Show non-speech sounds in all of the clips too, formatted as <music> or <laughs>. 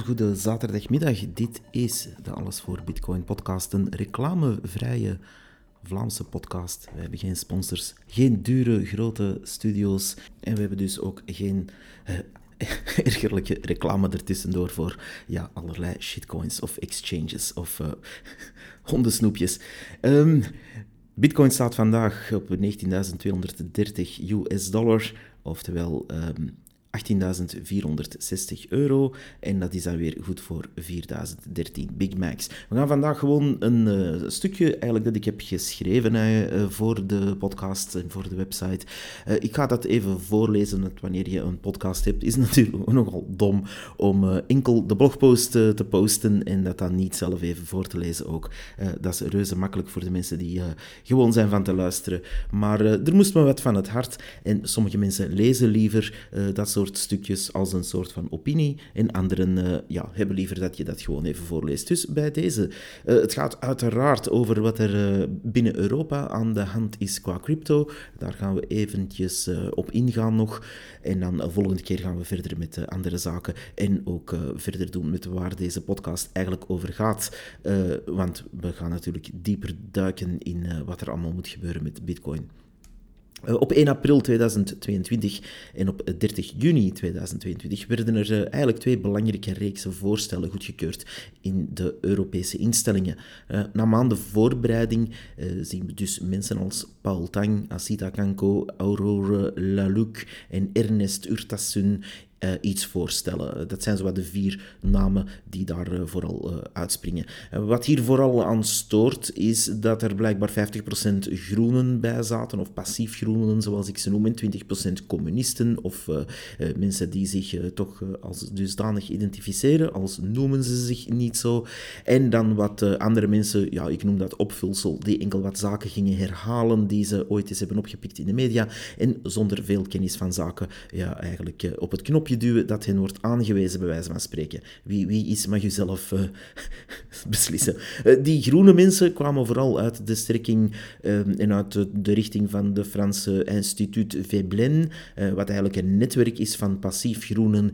Een goede zaterdagmiddag. Dit is de Alles voor Bitcoin podcast, een reclamevrije Vlaamse podcast. We hebben geen sponsors, geen dure grote studio's en we hebben dus ook geen uh, <laughs> ergerlijke reclame ertussendoor voor ja, allerlei shitcoins of exchanges of uh, <laughs> hondensnoepjes. Um, Bitcoin staat vandaag op 19.230 US dollar, oftewel um, 18.460 euro. En dat is dan weer goed voor 4.013 Big Macs. We gaan vandaag gewoon een uh, stukje eigenlijk dat ik heb geschreven uh, voor de podcast en voor de website. Ik ga dat even voorlezen, wanneer je een podcast hebt, is <laughs> natuurlijk nogal dom om enkel de blogpost te posten en dat dan niet zelf even voor te lezen ook. dat is reuze makkelijk voor de mensen die gewoon zijn van te luisteren. Maar er moest me wat van het hart en sommige mensen lezen liever dat soort soort stukjes als een soort van opinie. En anderen uh, ja, hebben liever dat je dat gewoon even voorleest. Dus bij deze. Uh, het gaat uiteraard over wat er uh, binnen Europa aan de hand is qua crypto. Daar gaan we eventjes op ingaan nog. En dan de volgende keer gaan we verder met andere zaken. En ook verder doen met waar deze podcast eigenlijk over gaat. want we gaan natuurlijk dieper duiken in wat er allemaal moet gebeuren met Bitcoin. Eh, op 1 april 2022 en op 30 juni 2022 werden er eh, eigenlijk twee belangrijke reeksen voorstellen goedgekeurd in de Europese instellingen. Eh, na maanden voorbereiding zien we dus mensen als Paul Tang, Asita Kanko, Aurore Laluc en Ernest Urtasun uh, iets voorstellen. Dat zijn zowat de vier namen die daar uh, vooral uitspringen. wat hier vooral aan stoort, is dat er blijkbaar 50% groenen bij zaten, of passief groenen, zoals ik ze noem, en 20% communisten, of mensen die zich toch als dusdanig identificeren, als noemen ze zich niet zo. En dan wat andere mensen, ja, ik noem dat opvulsel, die enkel wat zaken gingen herhalen die ze ooit eens hebben opgepikt in de media, en zonder veel kennis van zaken, ja, eigenlijk op het knopje duwen dat hen wordt aangewezen, bij wijze van spreken. Wie, wie is, mag je zelf uh, <laughs> beslissen. Uh, die groene mensen kwamen vooral uit de strekking uh, en uit de, de, richting van de Franse Instituut Veblen, wat eigenlijk een netwerk is van passief groenen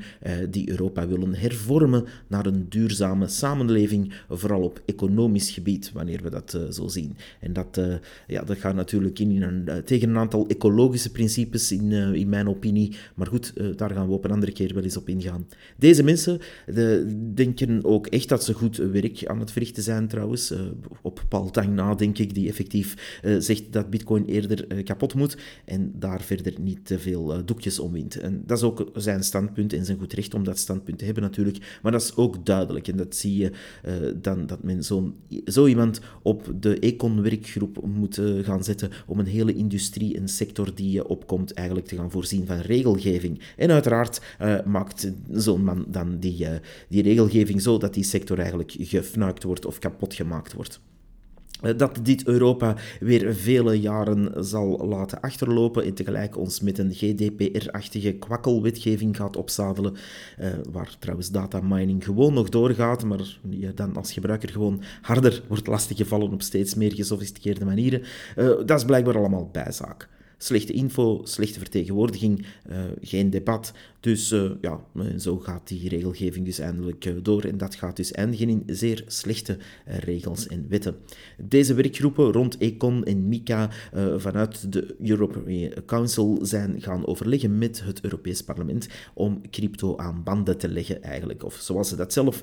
die Europa willen hervormen naar een duurzame samenleving, vooral op economisch gebied, wanneer we dat zo zien. En dat, ja, dat gaat natuurlijk in, in een, tegen een aantal ecologische principes, in, in mijn opinie. Maar goed, daar gaan we op een andere keer wel eens op ingaan. Deze mensen de, denken ook echt dat ze goed werk aan het verrichten zijn trouwens. Uh, op Paul Tang na, denk ik, die effectief uh, zegt dat bitcoin eerder uh, kapot moet en daar verder niet te veel doekjes om wint. En dat is ook zijn standpunt en zijn goed recht om dat standpunt te hebben natuurlijk. Maar dat is ook duidelijk en dat zie je dan dat men zo, zo iemand op de Econ-werkgroep moet gaan zetten om een hele industrie en sector die opkomt eigenlijk te gaan voorzien van regelgeving. En uiteraard uh, maakt zo'n man dan die, uh, die regelgeving zo dat die sector eigenlijk gefnuikt wordt of kapot gemaakt wordt. Eh, dat dit Europa weer vele jaren zal laten achterlopen en tegelijk ons met een GDPR-achtige kwakkelwetgeving gaat opzadelen, waar trouwens data mining gewoon nog doorgaat, maar je dan als gebruiker gewoon harder wordt lastiggevallen op steeds meer gesofisticeerde manieren. Dat is blijkbaar allemaal bijzaak. Slechte info, slechte vertegenwoordiging, uh, geen debat. Dus uh, ja, zo gaat die regelgeving dus eindelijk door. En dat gaat dus eindigen in zeer slechte regels en wetten. Deze werkgroepen rond Econ en MICA vanuit de European Council zijn gaan overleggen met het Europees Parlement om crypto aan banden te leggen eigenlijk. Of zoals ze dat zelf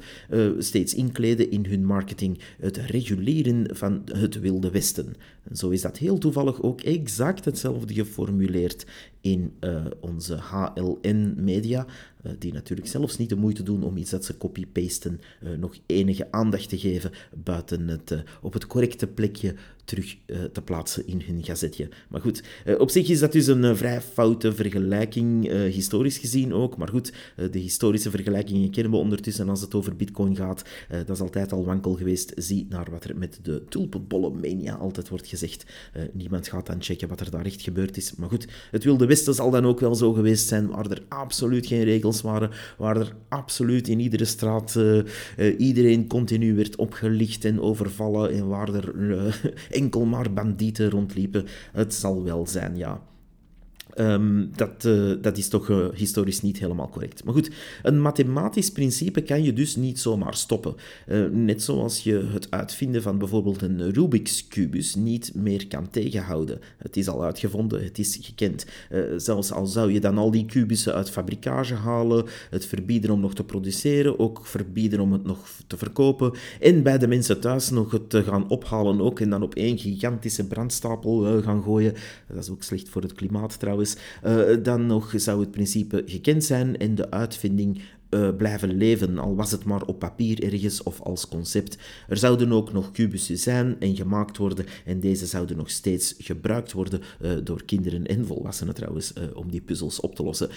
steeds inkleden in hun marketing, het reguleren van het Wilde Westen. En zo is dat heel toevallig ook exact hetzelfde geformuleerd in uh, onze HLN Media. Eh, die natuurlijk zelfs niet de moeite doen om iets dat ze copy-pasten uh, nog enige aandacht te geven buiten het op het correcte plekje terug te plaatsen in hun gazetje. Maar goed, op zich is dat dus een vrij foute vergelijking, historisch gezien ook. Maar goed, de historische vergelijkingen kennen we ondertussen als het over bitcoin gaat. dat is altijd al wankel geweest. Zie naar wat er met de tulpenbollenmania altijd wordt gezegd. niemand gaat dan checken wat er daar echt gebeurd is. Maar goed, het Wilde Westen zal dan ook wel zo geweest zijn, waar er absoluut geen regels waren, waar er absoluut in iedere straat iedereen continu werd opgelicht en overvallen en waar er enkel maar bandieten rondliepen. Het zal wel zijn, ja. Um, dat, uh, dat is toch uh, historisch niet helemaal correct. Maar goed, een mathematisch principe kan je dus niet zomaar stoppen. Uh, net zoals je het uitvinden van bijvoorbeeld een Rubik's kubus niet meer kan tegenhouden. Het is al uitgevonden, het is gekend. zelfs al zou je dan al die kubussen uit fabrikage halen, het verbieden om nog te produceren, ook verbieden om het nog te verkopen, en bij de mensen thuis nog het gaan ophalen ook, en dan op één gigantische brandstapel gaan gooien. Dat is ook slecht voor het klimaat trouwens. Uh, dan nog zou het principe gekend zijn en de uitvinding uh, blijven leven, al was het maar op papier ergens of als concept. Er zouden ook nog kubussen zijn en gemaakt worden en deze zouden nog steeds gebruikt worden uh, door kinderen en volwassenen trouwens, uh, om die puzzels op te lossen.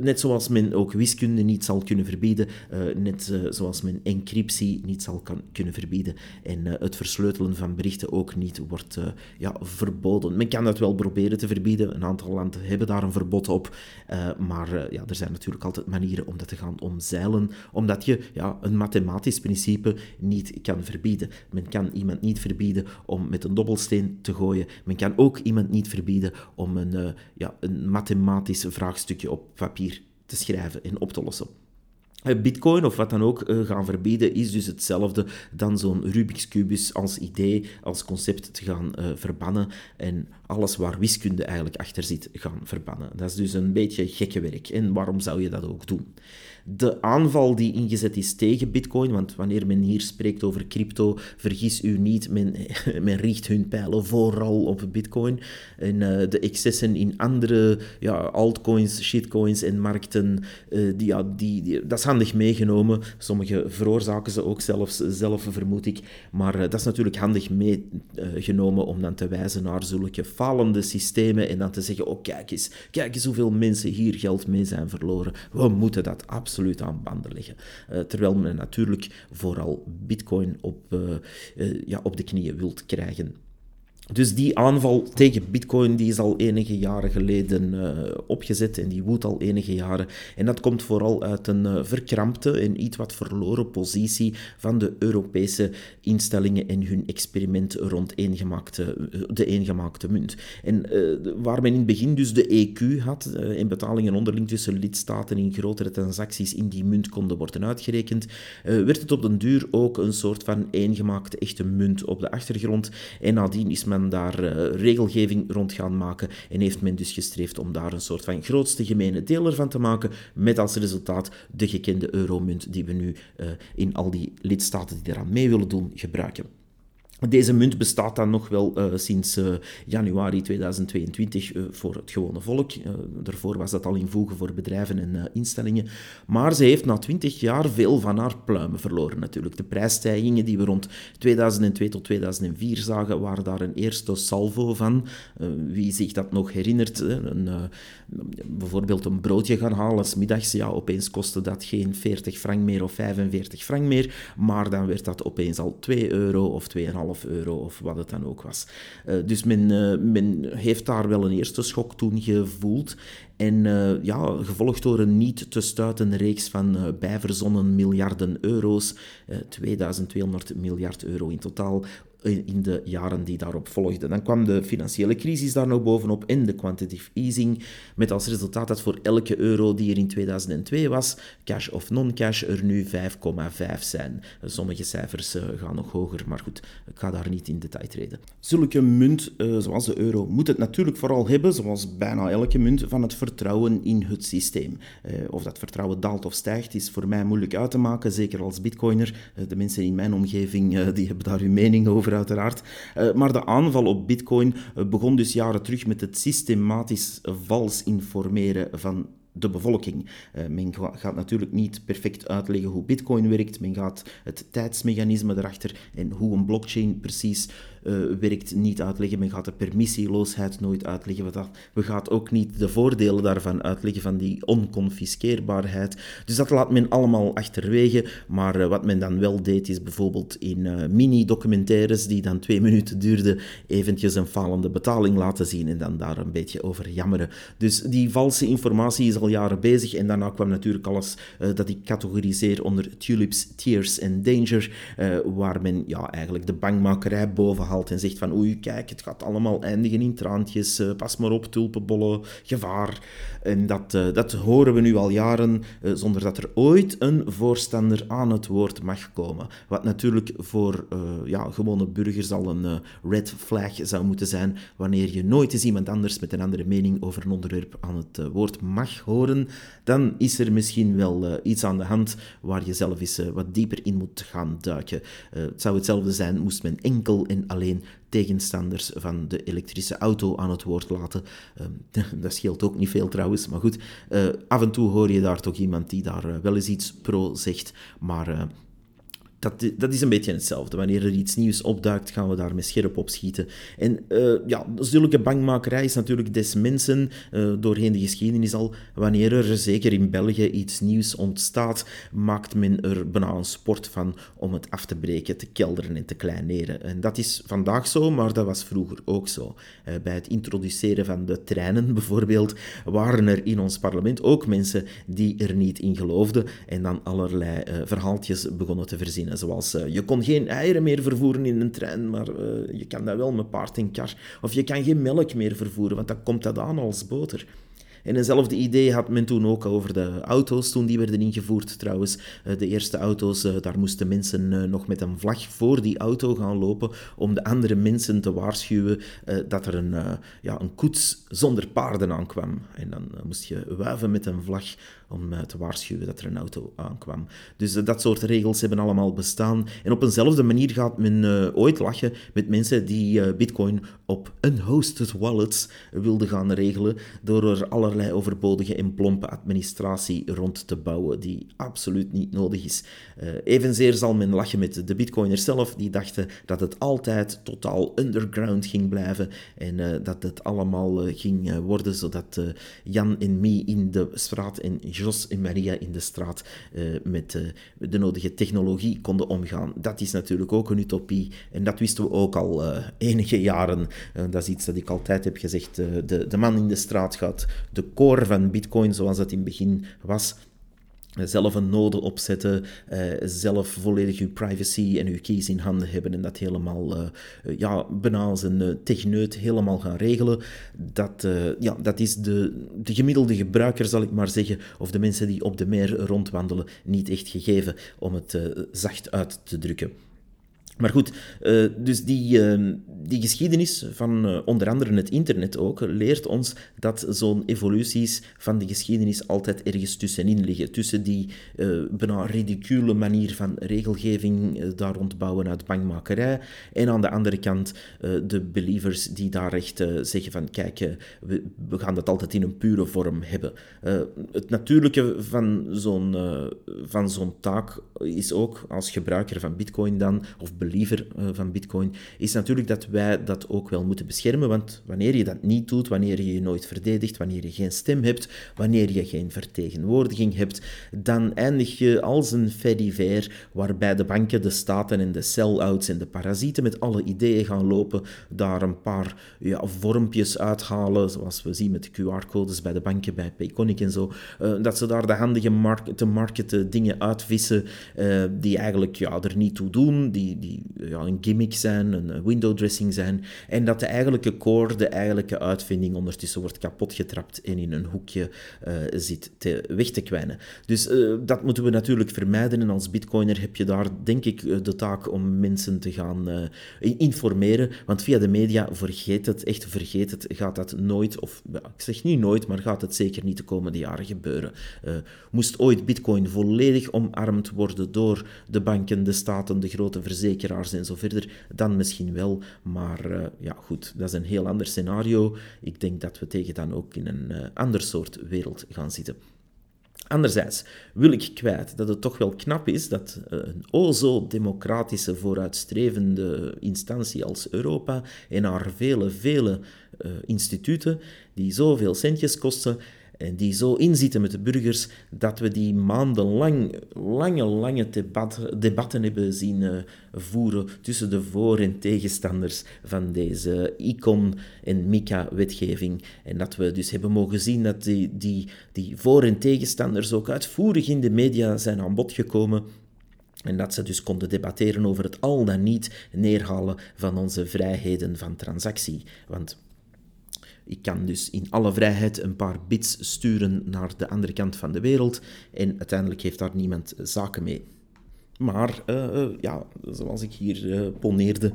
net zoals men ook wiskunde niet zal kunnen verbieden, net zoals men encryptie niet zal kan, kunnen verbieden en het versleutelen van berichten ook niet wordt ja, verboden. Men kan dat wel proberen te verbieden, een aantal landen hebben daar een verbod op, maar ja, er zijn natuurlijk altijd manieren om dat te gaan omzeilen, omdat je ja, een mathematisch principe niet kan verbieden. Men kan iemand niet verbieden om met een dobbelsteen te gooien. Men kan ook iemand niet verbieden om een, uh, ja, een mathematisch vraagstukje op papier te schrijven en op te lossen. Eh, Bitcoin of wat dan ook uh, gaan verbieden is dus hetzelfde dan zo'n Rubik's Kubus als idee, als concept te gaan uh, verbannen en alles waar wiskunde eigenlijk achter zit gaan verbannen. Dat is dus een beetje gekke werk. En waarom zou je dat ook doen? de aanval die ingezet is tegen Bitcoin, want wanneer men hier spreekt over crypto, vergis u niet, men, <laughs> men richt hun pijlen vooral op Bitcoin. En de excessen in andere ja, altcoins, shitcoins en markten, die, ja, die, dat is handig meegenomen. Sommige veroorzaken ze ook zelfs zelf, vermoed ik. Maar uh, dat is natuurlijk handig meegenomen om dan te wijzen naar zulke falende systemen en dan te zeggen, oh kijk eens, kijk eens hoeveel mensen hier geld mee zijn verloren. We moeten dat absoluut aan banden liggen. Uh, terwijl men natuurlijk vooral bitcoin op, uh, ja, op de knieën wilt krijgen. Dus die aanval tegen Bitcoin die is al enige jaren geleden uh, opgezet en die woedt al enige jaren. En dat komt vooral uit een uh, verkrampte en iets wat verloren positie van de Europese instellingen en hun experiment rond eengemaakte, uh, de eengemaakte munt. En waar men in het begin dus de EQ had en betalingen onderling tussen lidstaten in grotere transacties in die munt konden worden uitgerekend, werd het op den duur ook een soort van eengemaakte echte munt op de achtergrond. En nadien is men daar uh, regelgeving rond gaan maken en heeft men dus gestreefd om daar een soort van grootste gemene deler van te maken, met als resultaat de gekende euromunt die we nu uh, in al die lidstaten die eraan mee willen doen gebruiken. Deze munt bestaat dan nog wel uh, sinds uh, januari 2022 uh, voor het gewone volk. daarvoor was dat al in voegen voor bedrijven en instellingen. Maar ze heeft na 20 jaar veel van haar pluimen verloren natuurlijk. De prijsstijgingen die we rond 2002 tot 2004 zagen, waren daar een eerste salvo van. wie zich dat nog herinnert, een, bijvoorbeeld een broodje gaan halen, smiddags, ja, opeens kostte dat geen 40 frank meer of 45 frank meer, maar dan werd dat opeens al 2 euro of 2,5 euro of wat het dan ook was. Uh, dus men, uh, men heeft daar wel een eerste schok toen gevoeld. En uh, ja, gevolgd door een niet te stuiten reeks van bijverzonnen miljarden euro's, 2200 miljard euro in totaal, in de jaren die daarop volgden. Dan kwam de financiële crisis daar nog bovenop en de quantitative easing, met als resultaat dat voor elke euro die er in 2002 was, cash of non-cash, er nu 5,5 zijn. Sommige cijfers uh, gaan nog hoger, maar goed, ik ga daar niet in detail treden. Zulke munt, uh, zoals de euro, moet het natuurlijk vooral hebben, zoals bijna elke munt, van het vertrouwen in het systeem. Uh, of dat vertrouwen daalt of stijgt, is voor mij moeilijk uit te maken, zeker als bitcoiner. de mensen in mijn omgeving die hebben daar hun mening over uiteraard. Uh, maar de aanval op Bitcoin uh, begon dus jaren terug met het systematisch vals informeren van de bevolking. Uh, men gaat natuurlijk niet perfect uitleggen hoe Bitcoin werkt. Men gaat het tijdsmechanisme erachter en hoe een blockchain precies uh, werkt niet uitleggen. Men gaat de permissieloosheid nooit uitleggen. We gaat ook niet de voordelen daarvan uitleggen, van die onconfiskeerbaarheid. Dus dat laat men allemaal achterwege. Maar uh, wat men dan wel deed, is bijvoorbeeld in uh, mini-documentaires, die dan twee minuten duurden, eventjes een falende betaling laten zien en dan daar een beetje over jammeren. Dus die valse informatie is al jaren bezig. En daarna kwam natuurlijk alles dat ik categoriseer onder tulips, tears en danger, waar men ja, eigenlijk de bangmakerij boven en zegt van oei, kijk, het gaat allemaal eindigen in traantjes, uh, pas maar op, tulpenbollen, gevaar. En dat, uh, dat horen we nu al jaren, uh, zonder dat er ooit een voorstander aan het woord mag komen. Wat natuurlijk voor ja, gewone burgers al een red flag zou moeten zijn, wanneer je nooit eens iemand anders met een andere mening over een onderwerp aan het woord mag horen, dan is er misschien wel iets aan de hand waar je zelf eens wat dieper in moet gaan duiken. het zou hetzelfde zijn moest men enkel en alleen tegenstanders van de elektrische auto aan het woord laten. Uh, <laughs> dat scheelt ook niet veel trouwens, maar goed. Uh, af en toe hoor je daar toch iemand die daar uh, wel eens iets pro zegt, maar dat, dat is een beetje hetzelfde. Wanneer er iets nieuws opduikt, gaan we daar met scherp op schieten. En uh, ja, zulke bangmakerij is natuurlijk des mensen uh, doorheen de geschiedenis al. Wanneer er, zeker in België, iets nieuws ontstaat, maakt men er bijna een sport van om het af te breken, te kelderen en te kleineren. En dat is vandaag zo, maar dat was vroeger ook zo. Uh, bij het introduceren van de treinen <laughs> bijvoorbeeld, waren er in ons parlement ook mensen die er niet in geloofden en dan allerlei verhaaltjes begonnen te verzinnen. Zoals uh, je kon geen eieren meer vervoeren in een trein, maar uh, je kan dat wel met paard en kar. Of je kan geen melk meer vervoeren, want dan komt dat aan als boter. En eenzelfde idee had men toen ook over de auto's, toen die werden ingevoerd trouwens. Eh, de eerste auto's, daar moesten mensen nog met een vlag voor die auto gaan lopen om de andere mensen te waarschuwen dat er een, ja, een koets zonder paarden aankwam. En dan moest je wuiven met een vlag om te waarschuwen dat er een auto aankwam. Dus dat soort regels hebben allemaal bestaan. En op eenzelfde manier gaat men ooit lachen met mensen die Bitcoin op unhosted wallets wilden gaan regelen door er allerlei overbodige en plompe administratie rond te bouwen die absoluut niet nodig is. Uh, evenzeer zal men lachen met de Bitcoiners zelf, die dachten dat het altijd totaal underground ging blijven en dat het allemaal ging worden zodat Jan en Mie in de straat en Jos en Maria in de straat met de nodige technologie konden omgaan. Dat is natuurlijk ook een utopie en dat wisten we ook al enige jaren. dat is iets dat ik altijd heb gezegd. de, de man in de straat gaat de core van Bitcoin, zoals dat in het begin was, zelf een node opzetten, uh, zelf volledig uw privacy en uw keys in handen hebben en dat helemaal, uh, ja, bijna als een techneut helemaal gaan regelen. Dat, ja, dat is de, de gemiddelde gebruiker, zal ik maar zeggen, of de mensen die op de meer rondwandelen, niet echt gegeven, om het zacht uit te drukken. Maar goed, uh, dus die, uh, die geschiedenis van uh, onder andere het internet ook leert ons dat zo'n evoluties van de geschiedenis altijd ergens tussenin liggen. Tussen die bijna ridicule manier van regelgeving daar rondbouwen uit bangmakerij en aan de andere kant de believers die daar echt zeggen van kijk, we, gaan dat altijd in een pure vorm hebben. het natuurlijke van zo'n van zo'n taak is ook als gebruiker van bitcoin dan, of uh, van Bitcoin, is natuurlijk dat wij dat ook wel moeten beschermen. Want wanneer je dat niet doet, wanneer je je nooit verdedigt, wanneer je geen stem hebt, wanneer je geen vertegenwoordiging hebt, dan eindig je als een fediver waarbij de banken, de staten en de sell-outs en de parasieten met alle ideeën gaan lopen, daar een paar ja, vormpjes uithalen, zoals we zien met de QR-codes bij de banken, bij Payconic en zo, uh, dat ze daar de handige market, te marketen dingen uitvissen uh, die eigenlijk ja, er niet toe doen, die, die een gimmick zijn, een window dressing zijn. En dat de eigenlijke core, de eigenlijke uitvinding ondertussen wordt kapotgetrapt en in een hoekje uh, zit te, weg te kwijnen. Dus uh, dat moeten we natuurlijk vermijden. En als bitcoiner heb je daar denk ik eh, de taak om mensen te gaan informeren. Want via de media, vergeet het, echt vergeet het, gaat dat nooit, of ik zeg niet nooit, maar gaat het zeker niet de komende jaren gebeuren. moest ooit bitcoin volledig omarmd worden door de banken, de staten, de grote verzekeringen, verzekeraars en zo verder, dan misschien wel. Maar uh, ja, goed, dat is een heel ander scenario. Ik denk dat we tegen dan ook in een uh, ander soort wereld gaan zitten. Anderzijds wil ik kwijt dat het toch wel knap is dat eh, een o zo democratische, vooruitstrevende instantie als Europa en haar vele, vele instituten, die zoveel centjes kosten, en die zo inzitten met de burgers dat we die maandenlang, lange, lange debat, debatten hebben zien uh, voeren tussen de voor- en tegenstanders van deze ICON- en MICA-wetgeving. En dat we dus hebben mogen zien dat die, die, die voor- en tegenstanders ook uitvoerig in de media zijn aan bod gekomen En dat ze dus konden debatteren over het al dan niet neerhalen van onze vrijheden van transactie. Want ik kan dus in alle vrijheid een paar bits sturen naar de andere kant van de wereld en uiteindelijk heeft daar niemand zaken mee. Maar uh, ja, zoals ik hier uh, poneerde,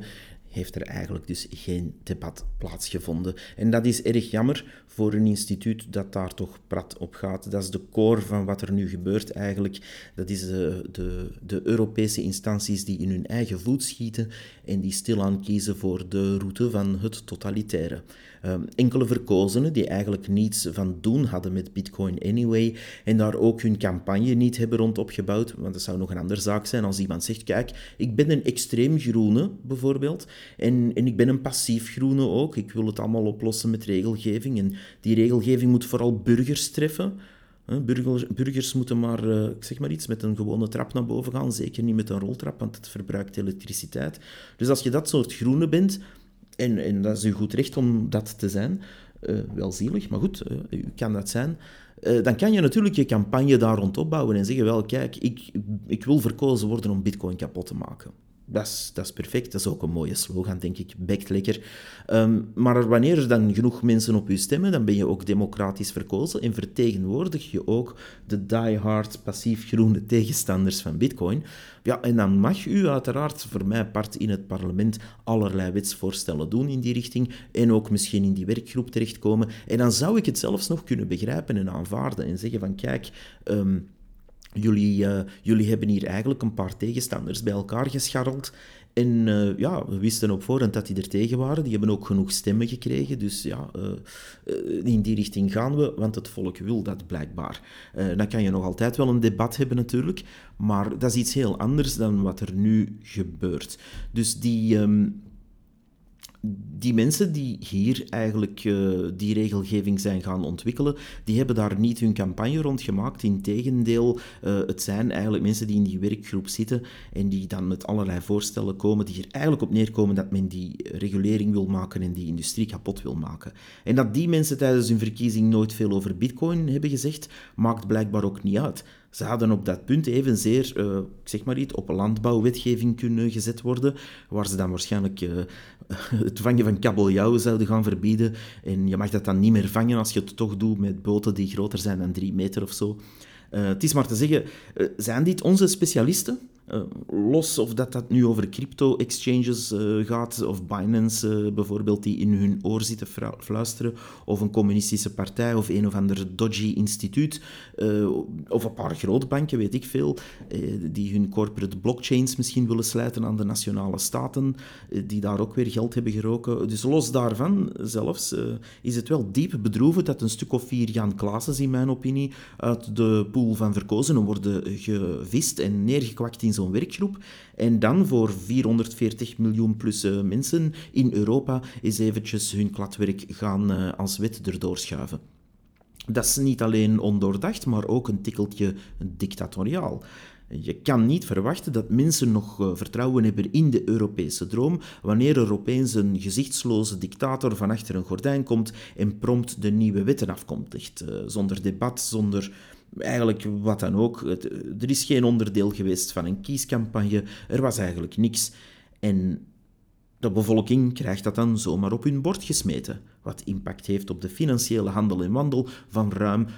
heeft er eigenlijk dus geen debat plaatsgevonden. En dat is erg jammer voor een instituut dat daar toch prat op gaat. Dat is de core van wat er nu gebeurt eigenlijk. Dat is de, de, de Europese instanties die in hun eigen voet schieten en die stilaan kiezen voor de route van het totalitaire. Um, enkele verkozenen die eigenlijk niets van doen hadden met Bitcoin anyway en daar ook hun campagne niet hebben rond opgebouwd, want dat zou nog een andere zaak zijn als iemand zegt, kijk, ik ben een extreem groene bijvoorbeeld en, en ik ben een passief groene ook, ik wil het allemaal oplossen met regelgeving en die regelgeving moet vooral burgers treffen. Burgers, burgers moeten maar, eh, zeg maar iets, met een gewone trap naar boven gaan. Zeker niet met een roltrap, want het verbruikt elektriciteit. Dus als je dat soort groene bent, en, en dat is uw goed recht om dat te zijn, uh, wel zielig, maar goed, uh, u kan dat zijn. dan kan je natuurlijk je campagne daar rond opbouwen en zeggen, wel, kijk, ik, ik wil verkozen worden om bitcoin kapot te maken dat is, dat perfect. Dat is ook een mooie slogan, denk ik. Bekt lekker. Um, maar wanneer er dan genoeg mensen op u stemmen, dan ben je ook democratisch verkozen en vertegenwoordig je ook de die-hard passief-groene tegenstanders van Bitcoin. Ja, en dan mag u uiteraard voor mij part in het parlement allerlei wetsvoorstellen doen in die richting en ook misschien in die werkgroep terechtkomen. En dan zou ik het zelfs nog kunnen begrijpen en aanvaarden en zeggen van kijk... Um, Jullie, uh, jullie hebben hier eigenlijk een paar tegenstanders bij elkaar gescharreld. En uh, ja, we wisten op voorhand dat die er tegen waren. Die hebben ook genoeg stemmen gekregen. Dus ja, uh, in die richting gaan we, want het volk wil dat blijkbaar. dan kan je nog altijd wel een debat hebben natuurlijk, maar dat is iets heel anders dan wat er nu gebeurt. Dus die, um, die mensen die hier eigenlijk uh, die regelgeving zijn gaan ontwikkelen, die hebben daar niet hun campagne rond gemaakt. Integendeel, uh, het zijn eigenlijk mensen die in die werkgroep zitten en die dan met allerlei voorstellen komen die er eigenlijk op neerkomen dat men die regulering wil maken en die industrie kapot wil maken. En dat die mensen tijdens hun verkiezing nooit veel over bitcoin hebben gezegd, maakt blijkbaar ook niet uit. Ze hadden op dat punt evenzeer, uh, zeg maar iets, op landbouwwetgeving kunnen gezet worden, waar ze dan waarschijnlijk uh, <laughs> het vangen van kabeljauwen zouden gaan verbieden. En je mag dat dan niet meer vangen als je het toch doet met boten die groter zijn dan drie meter of zo. Uh, het is maar te zeggen, zijn dit onze specialisten? Uh, los of dat dat nu over crypto-exchanges uh, gaat, of Binance uh, bijvoorbeeld, die in hun oor zitten fluisteren, of een communistische partij, of een of ander dodgy instituut, of een paar grootbanken, weet ik veel, die hun corporate blockchains misschien willen sluiten aan de nationale staten, die daar ook weer geld hebben geroken. Dus los daarvan zelfs is het wel diep bedroevend dat een stuk of vier Jan Klaassen, in mijn opinie, uit de pool van verkozenen worden gevist en neergekwakt in zo'n werkgroep. En dan voor 440 miljoen plus uh, mensen in Europa eens eventjes hun kladwerk gaan uh, als wet erdoor schuiven. Dat is niet alleen ondoordacht, maar ook een tikkeltje dictatoriaal. Je kan niet verwachten dat mensen nog uh, vertrouwen hebben in de Europese droom wanneer er opeens een gezichtsloze dictator van achter een gordijn komt en prompt de nieuwe wetten. Uh, zonder debat, zonder eigenlijk wat dan ook. er is geen onderdeel geweest van een kiescampagne. Er was eigenlijk niks. En de bevolking krijgt dat dan zomaar op hun bord gesmeten, wat impact heeft op de financiële handel en wandel van ruim 12%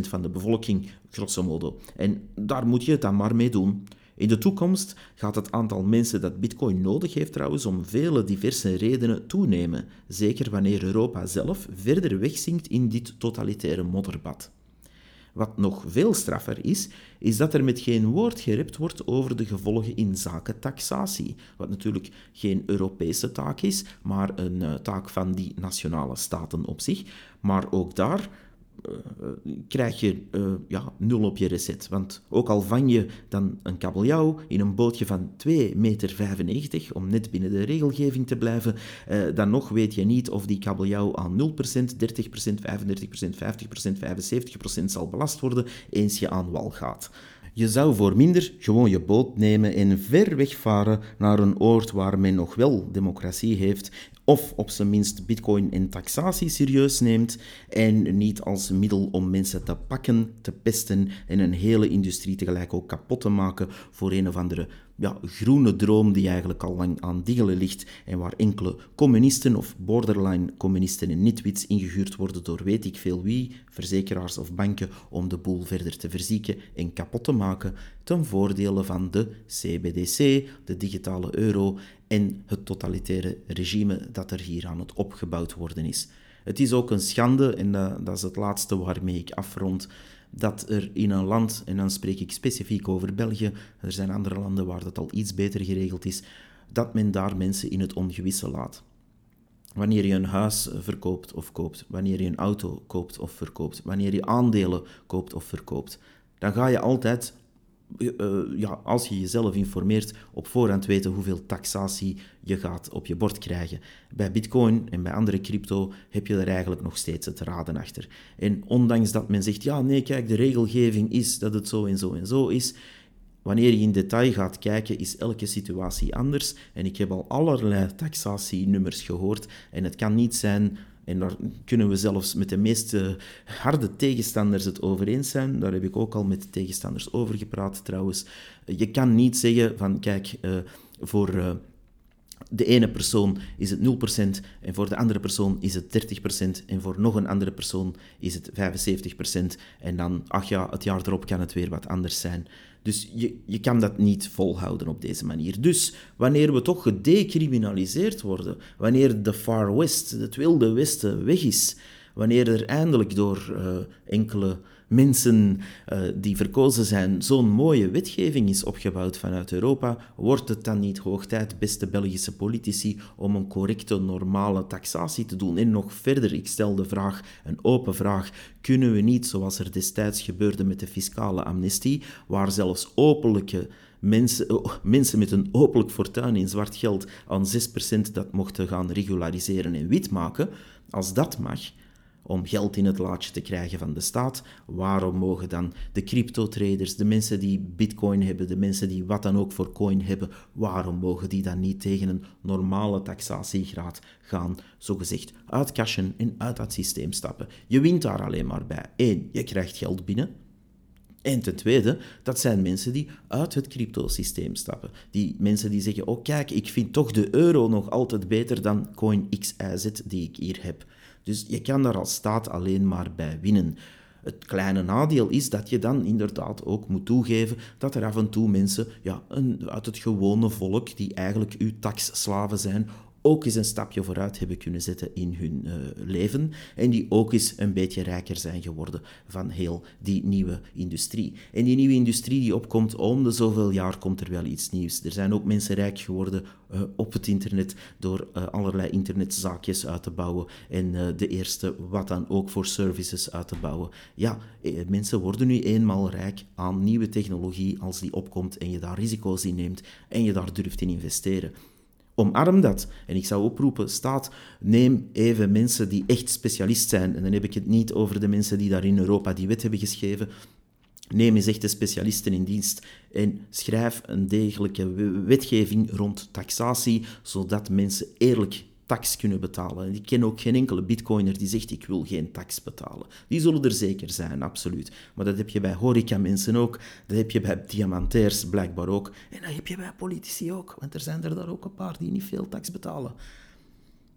van de bevolking, grosso modo. En daar moet je het dan maar mee doen. In de toekomst gaat het aantal mensen dat bitcoin nodig heeft trouwens om vele diverse redenen toenemen, zeker wanneer Europa zelf verder wegzinkt in dit totalitaire modderbad. Wat nog veel straffer is, is dat er met geen woord gerept wordt over de gevolgen in zaken taxatie. Wat natuurlijk geen Europese taak is, maar een uh, taak van die nationale staten op zich. Maar ook daar krijg je uh, ja, nul op je recept. Want ook al vang je dan een kabeljauw in een bootje van 2,95 meter, om net binnen de regelgeving te blijven, uh, dan nog weet je niet of die kabeljauw aan 0%, 30%, 35%, 50%, 75% zal belast worden eens je aan wal gaat. Je zou voor minder gewoon je boot nemen en ver wegvaren naar een oord waar men nog wel democratie heeft of op zijn minst bitcoin en taxatie serieus neemt en niet als middel om mensen te pakken, te pesten en een hele industrie tegelijk ook kapot te maken voor een of andere ja, groene droom die eigenlijk al lang aan diggelen ligt en waar enkele communisten of borderline communisten en nitwits ingehuurd worden door weet ik veel wie, verzekeraars of banken, om de boel verder te verzieken en kapot te maken ten voordele van de CBDC, de digitale euro en het totalitaire regime dat er hier aan het opgebouwd worden is. Het is ook een schande, en dat is het laatste waarmee ik afrond, dat er in een land, en dan spreek ik specifiek over België, er zijn andere landen waar dat al iets beter geregeld is, dat men daar mensen in het ongewisse laat. Wanneer je een huis verkoopt of koopt, wanneer je een auto koopt of verkoopt, wanneer je aandelen koopt of verkoopt, dan ga je altijd uh, ja, als je jezelf informeert, op voorhand weten hoeveel taxatie je gaat op je bord krijgen. Bij Bitcoin en bij andere crypto heb je er eigenlijk nog steeds het raden achter. En ondanks dat men zegt, ja, nee, kijk, de regelgeving is dat het zo en zo en zo is. Wanneer je in detail gaat kijken, is elke situatie anders. En ik heb al allerlei taxatienummers gehoord. En het kan niet zijn en daar kunnen we zelfs met de meest harde tegenstanders het over eens zijn. Daar heb ik ook al met de tegenstanders over gepraat trouwens. Je kan niet zeggen van kijk, uh, voor uh, de ene persoon is het 0% en voor de andere persoon is het 30% en voor nog een andere persoon is het 75% en dan, ach ja, het jaar erop kan het weer wat anders zijn. Dus je, je kan dat niet volhouden op deze manier. Dus wanneer we toch gedecriminaliseerd worden, wanneer de Far West, het Wilde Westen, weg is, wanneer er eindelijk door uh, enkele mensen uh, die verkozen zijn zo'n mooie wetgeving is opgebouwd vanuit Europa, wordt het dan niet hoog tijd, beste Belgische politici, om een correcte, normale taxatie te doen? En nog verder, ik stel de vraag, een open vraag, kunnen we niet, zoals er destijds gebeurde met de fiscale amnestie, waar zelfs openlijke mensen, oh, mensen met een openlijk fortuin in zwart geld aan 6% dat mochten gaan regulariseren en wit maken, als dat mag, om geld in het laadje te krijgen van de staat. Waarom mogen dan de crypto-traders, de mensen die bitcoin hebben, de mensen die wat dan ook voor coin hebben, waarom mogen die dan niet tegen een normale taxatiegraad gaan, zogezegd uitcashen en uit dat systeem stappen? Je wint daar alleen maar bij. Eén, je krijgt geld binnen. En ten tweede, dat zijn mensen die uit het cryptosysteem stappen. Die mensen die zeggen, oh kijk, ik vind toch de euro nog altijd beter dan coin XYZ die ik hier heb. Dus je kan daar als staat alleen maar bij winnen. Het kleine nadeel is dat je dan inderdaad ook moet toegeven dat er af en toe mensen ja, een, uit het gewone volk, die eigenlijk uw taxslaven zijn, ook eens een stapje vooruit hebben kunnen zetten in hun uh, leven en die ook eens een beetje rijker zijn geworden van heel die nieuwe industrie. En die nieuwe industrie die opkomt, om de zoveel jaar komt er wel iets nieuws. Er zijn ook mensen rijk geworden uh, op het internet door uh, allerlei internetzaakjes uit te bouwen en de eerste wat dan ook voor services uit te bouwen. Ja, mensen worden nu eenmaal rijk aan nieuwe technologie als die opkomt en je daar risico's in neemt en je daar durft in investeren. Omarm dat. En ik zou oproepen, staat, neem even mensen die echt specialist zijn. En dan heb ik het niet over de mensen die daar in Europa die wet hebben geschreven. Neem eens echte specialisten in dienst en schrijf een degelijke wetgeving rond taxatie, zodat mensen eerlijk tax kunnen betalen. ik ken ook geen enkele bitcoiner die zegt ik wil geen tax betalen. Die zullen er zeker zijn, absoluut. Maar dat heb je bij horeca-mensen ook, dat heb je bij diamantairs blijkbaar ook. En dat heb je bij politici ook, want er zijn er daar ook een paar die niet veel tax betalen.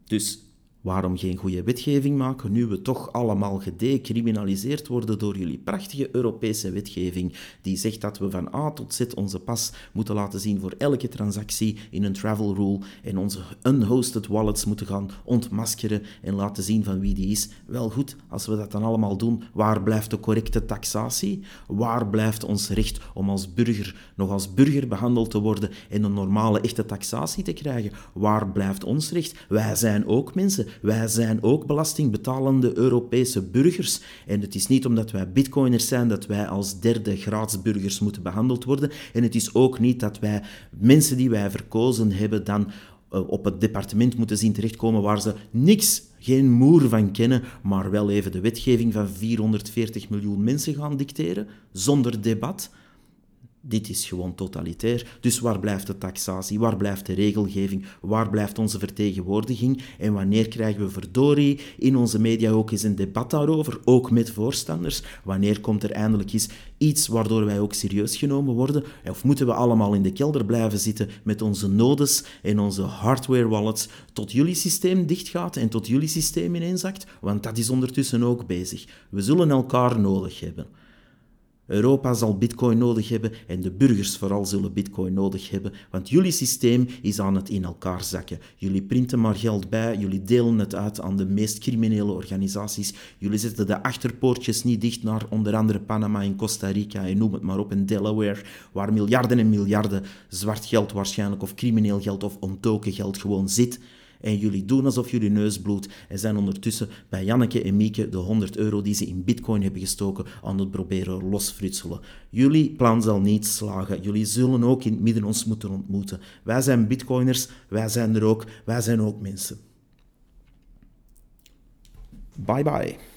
Dus Waarom geen goede wetgeving maken nu we toch allemaal gedecriminaliseerd worden door jullie prachtige Europese wetgeving die zegt dat we van A tot Z onze pas moeten laten zien voor elke transactie in een travel rule en onze unhosted wallets moeten gaan ontmaskeren en laten zien van wie die is. Wel goed, als we dat dan allemaal doen, waar blijft de correcte taxatie? Waar blijft ons recht om als burger nog als burger behandeld te worden en een normale echte taxatie te krijgen? Waar blijft ons recht? Wij zijn ook mensen. Wij zijn ook belastingbetalende Europese burgers. En het is niet omdat wij bitcoiners zijn dat wij als derde graads burgers moeten behandeld worden. En het is ook niet dat wij mensen die wij verkozen hebben dan eh, op het departement moeten zien terechtkomen waar ze niks, geen moer van kennen, maar wel even de wetgeving van 440 miljoen mensen gaan dicteren, zonder debat. Dit is gewoon totalitair. Dus waar blijft de taxatie? Waar blijft de regelgeving? Waar blijft onze vertegenwoordiging? En wanneer krijgen we verdorie in onze media ook eens een debat daarover, ook met voorstanders? Wanneer komt er eindelijk eens iets waardoor wij ook serieus genomen worden? Of moeten we allemaal in de kelder blijven zitten met onze nodes en onze hardware wallets tot jullie systeem dichtgaat en tot jullie systeem ineenzakt? Want dat is ondertussen ook bezig. We zullen elkaar nodig hebben. Europa zal bitcoin nodig hebben en de burgers vooral zullen bitcoin nodig hebben, want jullie systeem is aan het in elkaar zakken. Jullie printen maar geld bij, jullie delen het uit aan de meest criminele organisaties, jullie zetten de achterpoortjes niet dicht naar onder andere Panama en Costa Rica en noem het maar op, in Delaware, waar miljarden en miljarden zwart geld waarschijnlijk of crimineel geld of ontoken geld gewoon zit. En jullie doen alsof jullie neus bloedt en zijn ondertussen bij Janneke en Mieke de 100 euro die ze in bitcoin hebben gestoken aan het proberen losfrutselen. Jullie plan zal niet slagen. Jullie zullen ook in het midden ons moeten ontmoeten. Wij zijn bitcoiners, wij zijn er ook, wij zijn ook mensen. Bye bye.